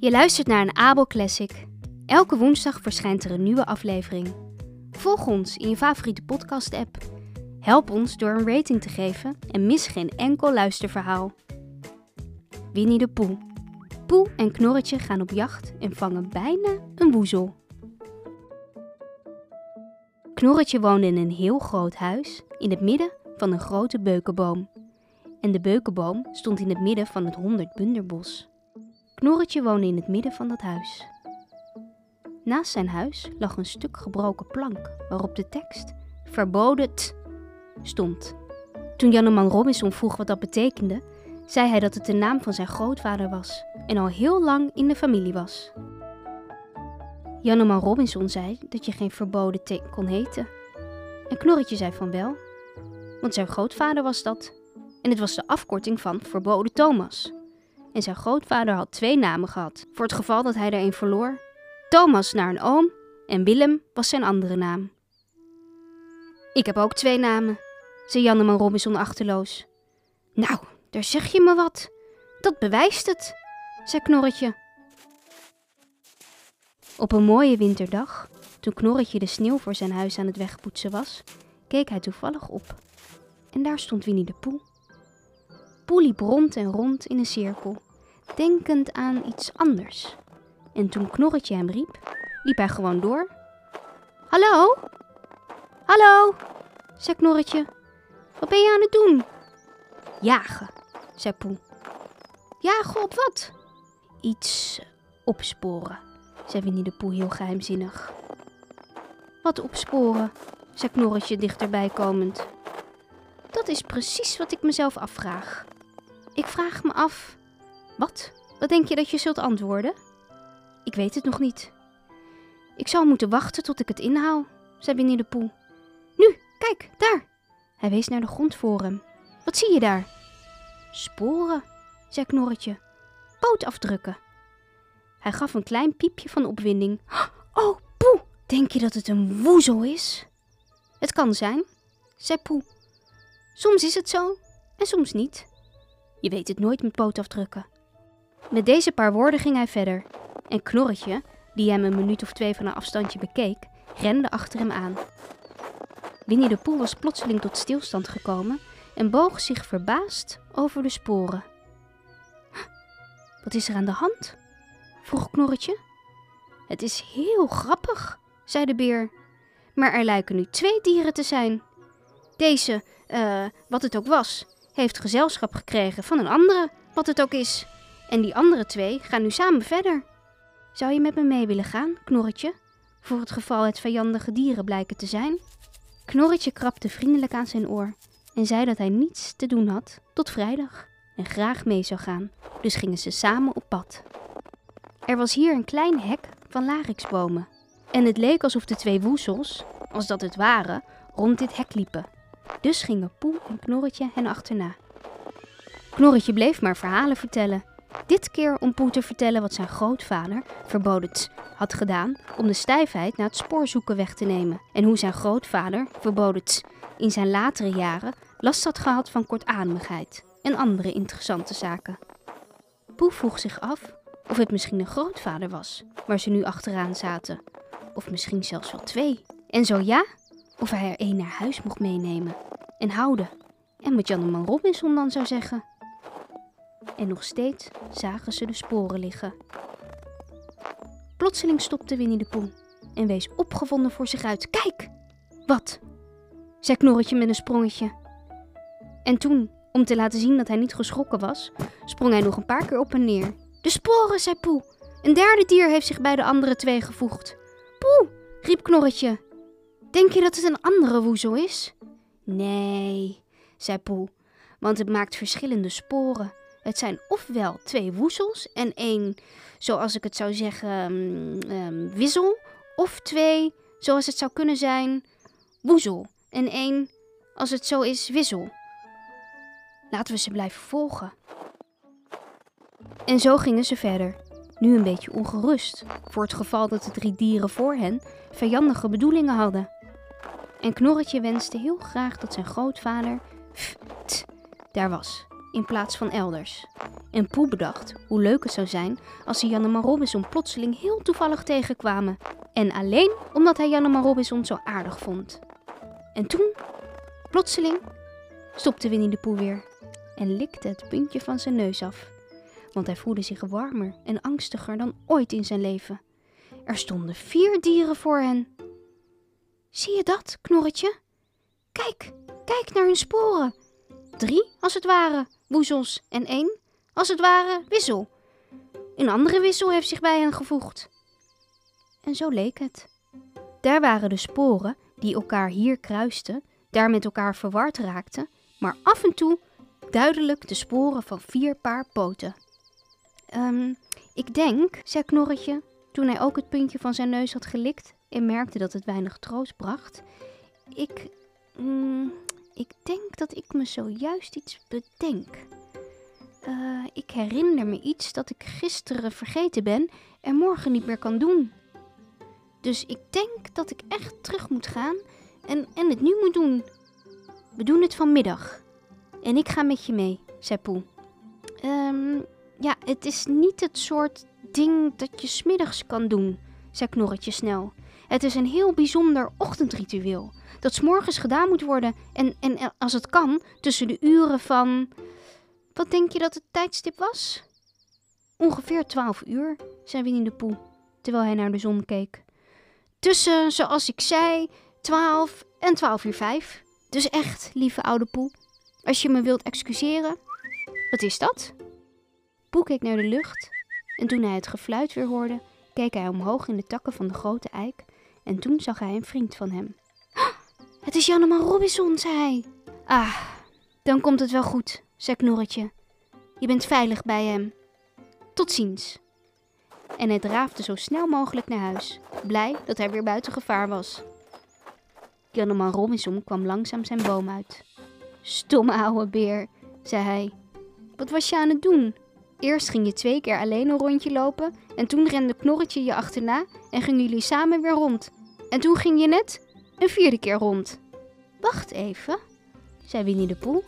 Je luistert naar een Abel Classic. Elke woensdag verschijnt er een nieuwe aflevering. Volg ons in je favoriete podcast-app. Help ons door een rating te geven en mis geen enkel luisterverhaal. Winnie de Poe. Poe en Knorretje gaan op jacht en vangen bijna een woezel. Knorretje woonde in een heel groot huis in het midden van een grote beukenboom. En de beukenboom stond in het midden van het honderdbunderbos. Knorretje woonde in het midden van dat huis. Naast zijn huis lag een stuk gebroken plank waarop de tekst verboden t stond. Toen Janneman Robinson vroeg wat dat betekende, zei hij dat het de naam van zijn grootvader was en al heel lang in de familie was. Janneman Robinson zei dat je geen verboden kon heten. En Knorretje zei van wel, want zijn grootvader was dat. En het was de afkorting van verboden Thomas. En zijn grootvader had twee namen gehad, voor het geval dat hij er een verloor. Thomas naar een oom en Willem was zijn andere naam. Ik heb ook twee namen, zei Janneman Robinson achterloos. Nou, daar zeg je me wat. Dat bewijst het, zei Knorretje. Op een mooie winterdag, toen Knorretje de sneeuw voor zijn huis aan het wegpoetsen was, keek hij toevallig op. En daar stond Winnie de Poel. Poel liep rond en rond in een cirkel, denkend aan iets anders. En toen Knorretje hem riep, liep hij gewoon door. Hallo? Hallo? zei Knorretje. Wat ben je aan het doen? Jagen, zei Poel. Jagen op wat? Iets opsporen, zei Winnie de Poel heel geheimzinnig. Wat opsporen? zei Knorretje dichterbij komend. Dat is precies wat ik mezelf afvraag. Ik vraag me af. Wat? Wat denk je dat je zult antwoorden? Ik weet het nog niet. Ik zal moeten wachten tot ik het inhaal, zei Winnie de Poel. Nu, kijk, daar. Hij wees naar de grond voor hem. Wat zie je daar? Sporen, zei Knorretje. Pootafdrukken. Hij gaf een klein piepje van opwinding. Oh, Poe, denk je dat het een woezel is? Het kan zijn, zei Poe. Soms is het zo en soms niet. Je weet het nooit met pootafdrukken. Met deze paar woorden ging hij verder. En Knorretje, die hem een minuut of twee van een afstandje bekeek, rende achter hem aan. Winnie de Poel was plotseling tot stilstand gekomen en boog zich verbaasd over de sporen. Wat is er aan de hand? vroeg Knorretje. Het is heel grappig, zei de beer. Maar er lijken nu twee dieren te zijn. Deze, eh, wat het ook was, heeft gezelschap gekregen van een andere, wat het ook is. En die andere twee gaan nu samen verder. Zou je met me mee willen gaan, Knorretje? Voor het geval het vijandige dieren blijken te zijn? Knorretje krabde vriendelijk aan zijn oor en zei dat hij niets te doen had tot vrijdag en graag mee zou gaan. Dus gingen ze samen op pad. Er was hier een klein hek van lariksbomen. En het leek alsof de twee woezels, als dat het waren, rond dit hek liepen. Dus gingen Poel en Knorretje hen achterna. Knorretje bleef maar verhalen vertellen. Dit keer om Poel te vertellen wat zijn grootvader, verboden had gedaan om de stijfheid na het spoorzoeken weg te nemen. En hoe zijn grootvader, verboden in zijn latere jaren last had gehad van kortademigheid en andere interessante zaken. Poe vroeg zich af of het misschien een grootvader was waar ze nu achteraan zaten. Of misschien zelfs wel twee. En zo ja, of hij er één naar huis mocht meenemen en houden. En wat Janneman Robinson dan zou zeggen. En nog steeds zagen ze de sporen liggen. Plotseling stopte Winnie de Poel en wees opgewonden voor zich uit. Kijk! Wat? zei Knorretje met een sprongetje. En toen, om te laten zien dat hij niet geschrokken was, sprong hij nog een paar keer op en neer. De sporen, zei Poe. Een derde dier heeft zich bij de andere twee gevoegd. Poe, riep Knorretje. Denk je dat het een andere woezel is? Nee, zei Poe, want het maakt verschillende sporen. Het zijn ofwel twee woezels en één, zoals ik het zou zeggen, um, wissel, of twee, zoals het zou kunnen zijn, woezel en één, als het zo is, wissel. Laten we ze blijven volgen. En zo gingen ze verder, nu een beetje ongerust, voor het geval dat de drie dieren voor hen vijandige bedoelingen hadden. En Knorretje wenste heel graag dat zijn grootvader daar was, in plaats van elders. En Poe bedacht hoe leuk het zou zijn als ze Janneman Robinson plotseling heel toevallig tegenkwamen. En alleen omdat hij Janneman Robinson zo aardig vond. En toen, plotseling, stopte Winnie de Poe weer en likte het puntje van zijn neus af. Want hij voelde zich warmer en angstiger dan ooit in zijn leven. Er stonden vier dieren voor hen. Zie je dat, knorretje? Kijk, kijk naar hun sporen. Drie, als het ware, woezels en één, als het ware, wissel. Een andere wissel heeft zich bij hen gevoegd. En zo leek het. Daar waren de sporen die elkaar hier kruisten, daar met elkaar verward raakten, maar af en toe duidelijk de sporen van vier paar poten. Ehm, ik denk, zei Knorretje, toen hij ook het puntje van zijn neus had gelikt en merkte dat het weinig troost bracht. Ik, mm, ik denk dat ik me zojuist iets bedenk. Uh, ik herinner me iets dat ik gisteren vergeten ben en morgen niet meer kan doen. Dus ik denk dat ik echt terug moet gaan en, en het nu moet doen. We doen het vanmiddag. En ik ga met je mee, zei Poe. Um, ja, het is niet het soort ding dat je smiddags kan doen, zei Knorretje snel. Het is een heel bijzonder ochtendritueel. Dat s'morgens gedaan moet worden en, en als het kan, tussen de uren van. Wat denk je dat het tijdstip was? Ongeveer twaalf uur, zei Winnie de Poe, terwijl hij naar de zon keek. Tussen, zoals ik zei, twaalf en twaalf uur vijf. Dus echt, lieve oude Poe, als je me wilt excuseren. Wat is dat? Poe keek naar de lucht en toen hij het gefluit weer hoorde, keek hij omhoog in de takken van de grote eik en toen zag hij een vriend van hem. Het is Janneman Robinson, zei hij. Ah, dan komt het wel goed, zei Knorretje. Je bent veilig bij hem. Tot ziens. En hij draafde zo snel mogelijk naar huis, blij dat hij weer buiten gevaar was. Janneman Robinson kwam langzaam zijn boom uit. Stomme ouwe beer, zei hij. Wat was je aan het doen? Eerst ging je twee keer alleen een rondje lopen en toen rende Knorretje je achterna en gingen jullie samen weer rond. En toen ging je net een vierde keer rond. Wacht even, zei Winnie de Poel,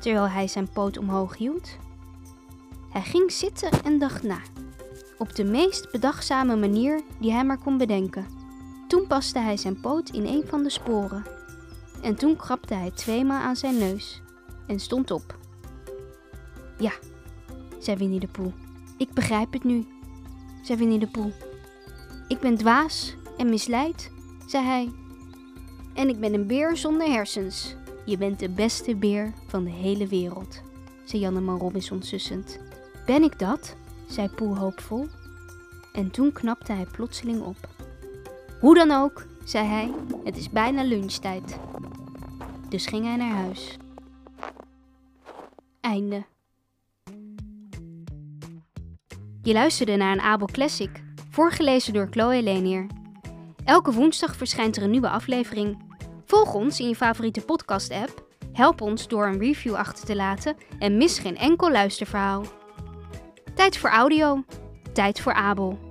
terwijl hij zijn poot omhoog hield. Hij ging zitten en dacht na, op de meest bedachtzame manier die hij maar kon bedenken. Toen paste hij zijn poot in een van de sporen. En toen krabde hij tweemaal aan zijn neus en stond op. Ja, zei Winnie de Poel. Ik begrijp het nu, zei Winnie de Poel. Ik ben dwaas en misleid, zei hij. En ik ben een beer zonder hersens. Je bent de beste beer van de hele wereld, zei Janneman Robinson sussend. Ben ik dat? zei Poel hoopvol. En toen knapte hij plotseling op. Hoe dan ook, zei hij, het is bijna lunchtijd. Dus ging hij naar huis. Einde. Je luisterde naar een Abel Classic, voorgelezen door Chloe Lenier. Elke woensdag verschijnt er een nieuwe aflevering. Volg ons in je favoriete podcast-app, help ons door een review achter te laten en mis geen enkel luisterverhaal. Tijd voor audio, tijd voor Abel.